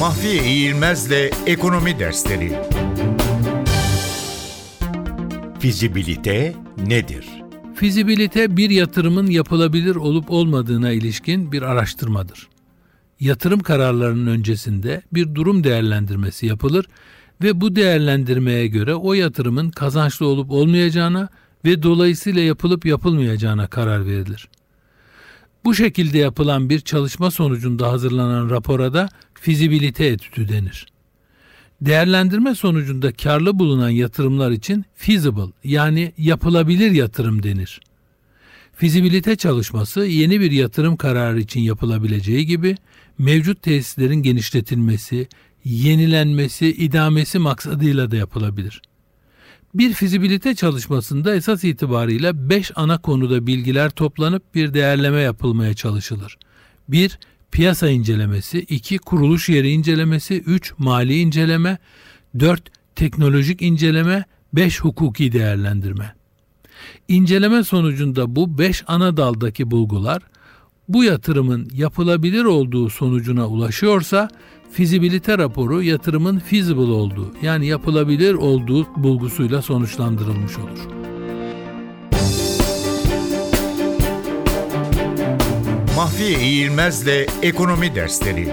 Mahfiye İğilmez'le Ekonomi Dersleri Fizibilite nedir? Fizibilite bir yatırımın yapılabilir olup olmadığına ilişkin bir araştırmadır. Yatırım kararlarının öncesinde bir durum değerlendirmesi yapılır ve bu değerlendirmeye göre o yatırımın kazançlı olup olmayacağına ve dolayısıyla yapılıp yapılmayacağına karar verilir. Bu şekilde yapılan bir çalışma sonucunda hazırlanan rapora da fizibilite etüdü denir. Değerlendirme sonucunda karlı bulunan yatırımlar için feasible yani yapılabilir yatırım denir. Fizibilite çalışması yeni bir yatırım kararı için yapılabileceği gibi mevcut tesislerin genişletilmesi, yenilenmesi, idamesi maksadıyla da yapılabilir. Bir fizibilite çalışmasında esas itibarıyla 5 ana konuda bilgiler toplanıp bir değerleme yapılmaya çalışılır. 1. Piyasa incelemesi, 2. Kuruluş yeri incelemesi, 3. Mali inceleme, 4. Teknolojik inceleme, 5. Hukuki değerlendirme. İnceleme sonucunda bu 5 ana daldaki bulgular bu yatırımın yapılabilir olduğu sonucuna ulaşıyorsa fizibilite raporu yatırımın feasible olduğu yani yapılabilir olduğu bulgusuyla sonuçlandırılmış olur. Mahfiye İğilmez'le Ekonomi Dersleri